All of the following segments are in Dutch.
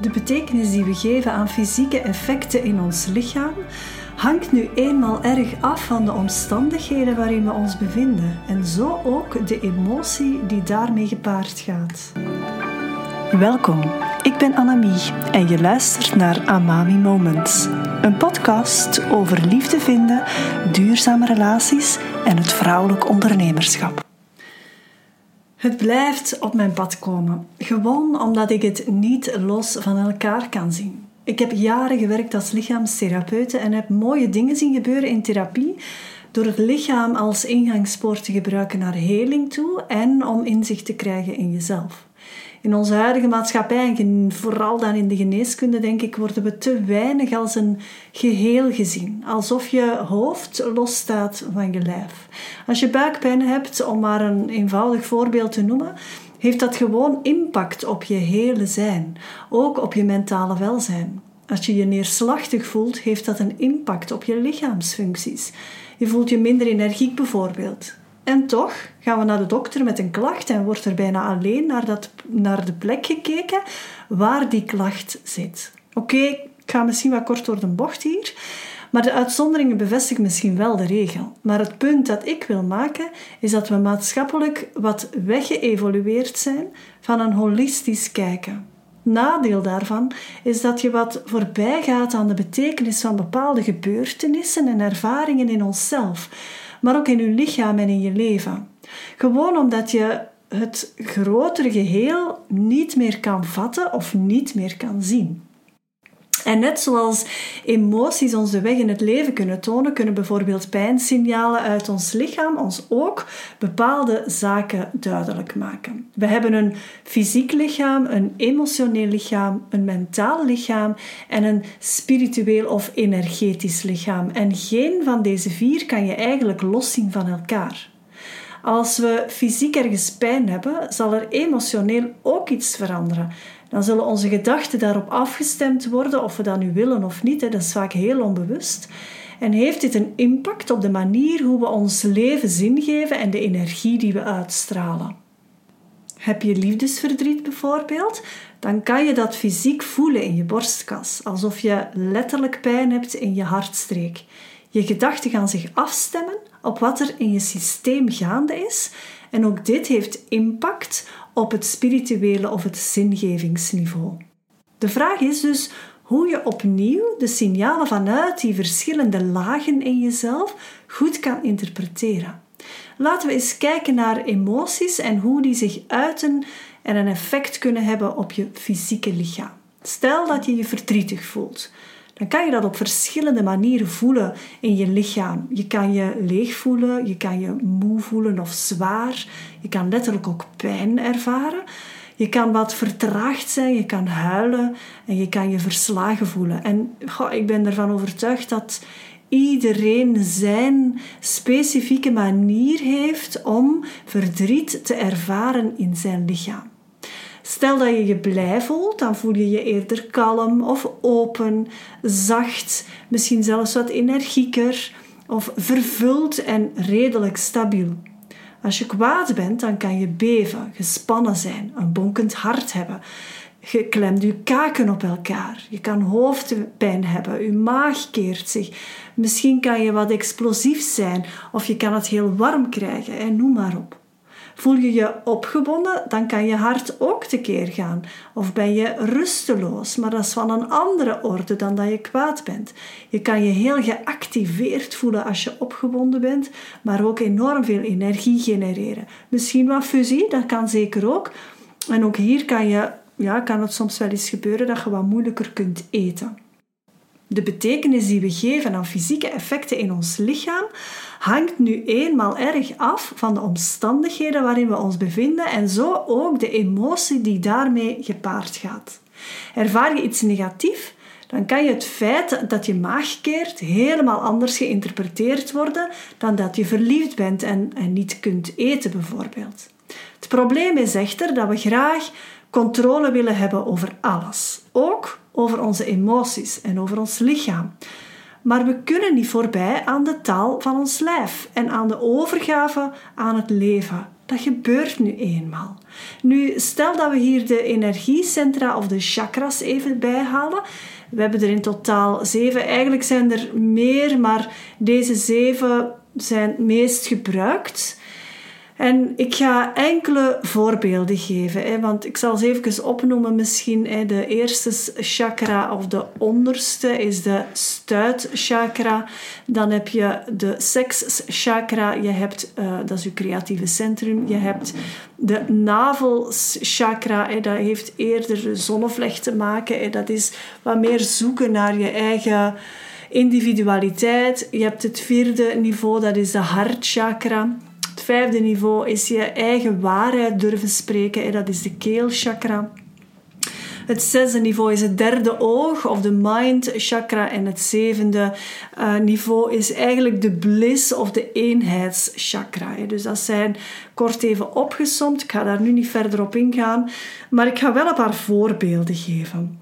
De betekenis die we geven aan fysieke effecten in ons lichaam hangt nu eenmaal erg af van de omstandigheden waarin we ons bevinden en zo ook de emotie die daarmee gepaard gaat. Welkom, ik ben Annemie en je luistert naar Amami Moments, een podcast over liefde vinden, duurzame relaties en het vrouwelijk ondernemerschap. Het blijft op mijn pad komen, gewoon omdat ik het niet los van elkaar kan zien. Ik heb jaren gewerkt als lichaamstherapeute en heb mooie dingen zien gebeuren in therapie door het lichaam als ingangspoort te gebruiken naar heling toe en om inzicht te krijgen in jezelf. In onze huidige maatschappij, en vooral dan in de geneeskunde, denk ik, worden we te weinig als een geheel gezien. Alsof je hoofd losstaat van je lijf. Als je buikpijn hebt, om maar een eenvoudig voorbeeld te noemen, heeft dat gewoon impact op je hele zijn, ook op je mentale welzijn. Als je je neerslachtig voelt, heeft dat een impact op je lichaamsfuncties. Je voelt je minder energiek bijvoorbeeld. En toch gaan we naar de dokter met een klacht en wordt er bijna alleen naar, dat, naar de plek gekeken waar die klacht zit. Oké, ik ga misschien wat kort door de bocht hier, maar de uitzonderingen bevestigen misschien wel de regel. Maar het punt dat ik wil maken is dat we maatschappelijk wat weggeëvolueerd zijn van een holistisch kijken. Nadeel daarvan is dat je wat voorbij gaat aan de betekenis van bepaalde gebeurtenissen en ervaringen in onszelf maar ook in je lichaam en in je leven. Gewoon omdat je het grotere geheel niet meer kan vatten of niet meer kan zien. En net zoals emoties ons de weg in het leven kunnen tonen, kunnen bijvoorbeeld pijnsignalen uit ons lichaam ons ook bepaalde zaken duidelijk maken. We hebben een fysiek lichaam, een emotioneel lichaam, een mentaal lichaam en een spiritueel of energetisch lichaam. En geen van deze vier kan je eigenlijk loszien van elkaar. Als we fysiek ergens pijn hebben, zal er emotioneel ook iets veranderen dan zullen onze gedachten daarop afgestemd worden, of we dat nu willen of niet. Dat is vaak heel onbewust. En heeft dit een impact op de manier hoe we ons leven zin geven en de energie die we uitstralen? Heb je liefdesverdriet bijvoorbeeld? Dan kan je dat fysiek voelen in je borstkas, alsof je letterlijk pijn hebt in je hartstreek. Je gedachten gaan zich afstemmen op wat er in je systeem gaande is en ook dit heeft impact op het spirituele of het zingevingsniveau. De vraag is dus hoe je opnieuw de signalen vanuit die verschillende lagen in jezelf goed kan interpreteren. Laten we eens kijken naar emoties en hoe die zich uiten en een effect kunnen hebben op je fysieke lichaam. Stel dat je je verdrietig voelt dan kan je dat op verschillende manieren voelen in je lichaam. Je kan je leeg voelen, je kan je moe voelen of zwaar. Je kan letterlijk ook pijn ervaren. Je kan wat vertraagd zijn, je kan huilen en je kan je verslagen voelen. En ik ben ervan overtuigd dat iedereen zijn specifieke manier heeft om verdriet te ervaren in zijn lichaam. Stel dat je je blij voelt, dan voel je je eerder kalm of open, zacht, misschien zelfs wat energieker of vervuld en redelijk stabiel. Als je kwaad bent, dan kan je beven, gespannen zijn, een bonkend hart hebben. Je klemt je kaken op elkaar. Je kan hoofdpijn hebben. Je maag keert zich. Misschien kan je wat explosief zijn of je kan het heel warm krijgen en noem maar op. Voel je je opgewonden, dan kan je hart ook tekeer gaan. Of ben je rusteloos, maar dat is van een andere orde dan dat je kwaad bent. Je kan je heel geactiveerd voelen als je opgewonden bent, maar ook enorm veel energie genereren. Misschien wat fusie, dat kan zeker ook. En ook hier kan, je, ja, kan het soms wel eens gebeuren dat je wat moeilijker kunt eten. De betekenis die we geven aan fysieke effecten in ons lichaam hangt nu eenmaal erg af van de omstandigheden waarin we ons bevinden en zo ook de emotie die daarmee gepaard gaat. Ervaar je iets negatief, dan kan je het feit dat je maag keert helemaal anders geïnterpreteerd worden dan dat je verliefd bent en, en niet kunt eten bijvoorbeeld. Het probleem is echter dat we graag controle willen hebben over alles, ook over onze emoties en over ons lichaam. Maar we kunnen niet voorbij aan de taal van ons lijf en aan de overgave aan het leven. Dat gebeurt nu eenmaal. Nu, stel dat we hier de energiecentra of de chakras even bijhalen. We hebben er in totaal zeven. Eigenlijk zijn er meer, maar deze zeven zijn het meest gebruikt. En ik ga enkele voorbeelden geven, hè, want ik zal ze even opnoemen misschien. Hè. De eerste chakra of de onderste is de stuitchakra. Dan heb je de sekschakra, je hebt, uh, dat is je creatieve centrum. Je hebt de navelchakra, hè, dat heeft eerder zonnevlecht te maken. Hè. Dat is wat meer zoeken naar je eigen individualiteit. Je hebt het vierde niveau, dat is de hartchakra. Vijfde niveau is je eigen waarheid durven spreken. Dat is de keelchakra. Het zesde niveau is het derde oog of de mind chakra. En het zevende uh, niveau is eigenlijk de bliss of de eenheidschakra. Dus dat zijn kort even opgesomd. Ik ga daar nu niet verder op ingaan. Maar ik ga wel een paar voorbeelden geven.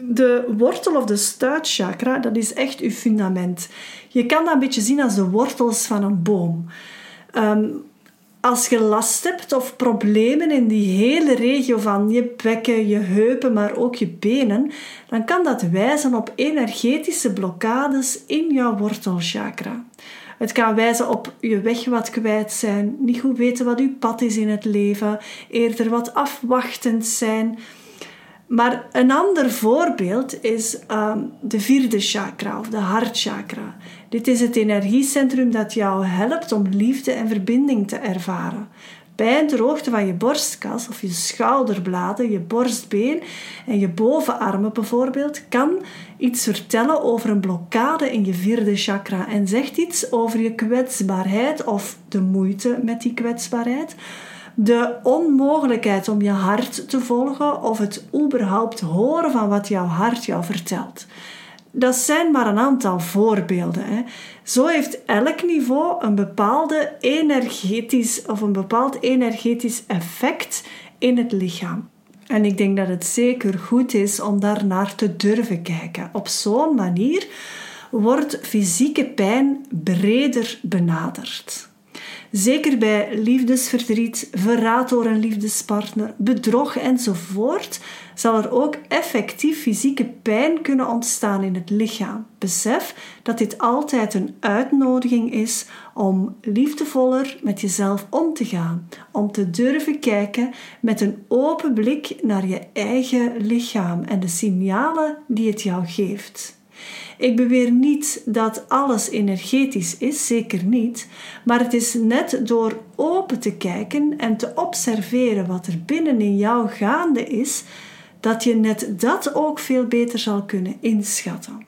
De wortel of de stuitchakra, dat is echt uw fundament. Je kan dat een beetje zien als de wortels van een boom. Ehm, als je last hebt of problemen in die hele regio van je bekken, je heupen, maar ook je benen, dan kan dat wijzen op energetische blokkades in jouw wortelchakra. Het kan wijzen op je weg wat kwijt zijn, niet goed weten wat uw pad is in het leven, eerder wat afwachtend zijn. Maar een ander voorbeeld is ehm, de vierde chakra of de hartchakra. Dit is het energiecentrum dat jou helpt om liefde en verbinding te ervaren. Bij een droogte van je borstkas of je schouderbladen, je borstbeen en je bovenarmen bijvoorbeeld, kan iets vertellen over een blokkade in je vierde chakra en zegt iets over je kwetsbaarheid of de moeite met die kwetsbaarheid de onmogelijkheid om je hart te volgen of het überhaupt horen van wat jouw hart jou vertelt. Dat zijn maar een aantal voorbeelden. Hè. Zo heeft elk niveau een bepaalde energetisch of een bepaald energetisch effect in het lichaam. En ik denk dat het zeker goed is om daar naar te durven kijken. Op zo'n manier wordt fysieke pijn breder benaderd. Zeker bij liefdesverdriet, verraad door een liefdespartner, bedrog enzovoort, zal er ook effectief fysieke pijn kunnen ontstaan in het lichaam. Besef dat dit altijd een uitnodiging is om liefdevoller met jezelf om te gaan, om te durven kijken met een open blik naar je eigen lichaam en de signalen die het jou geeft. Ik beweer niet dat alles energetisch is, zeker niet, maar het is net door open te kijken en te observeren wat er binnen in jou gaande is, dat je net dat ook veel beter zal kunnen inschatten.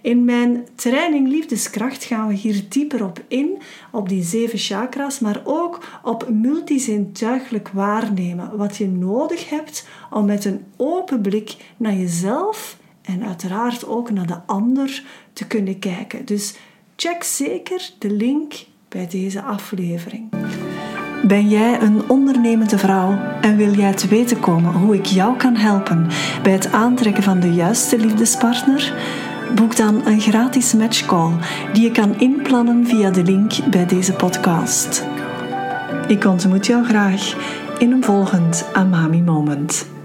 In mijn training Liefdeskracht gaan we hier dieper op in, op die zeven chakras, maar ook op multizintuigelijk waarnemen, wat je nodig hebt om met een open blik naar jezelf en uiteraard ook naar de ander te kunnen kijken. Dus check zeker de link bij deze aflevering. Ben jij een ondernemende vrouw en wil jij te weten komen hoe ik jou kan helpen bij het aantrekken van de juiste liefdespartner? Boek dan een gratis matchcall die je kan inplannen via de link bij deze podcast. Ik ontmoet jou graag in een volgend Amami Moment.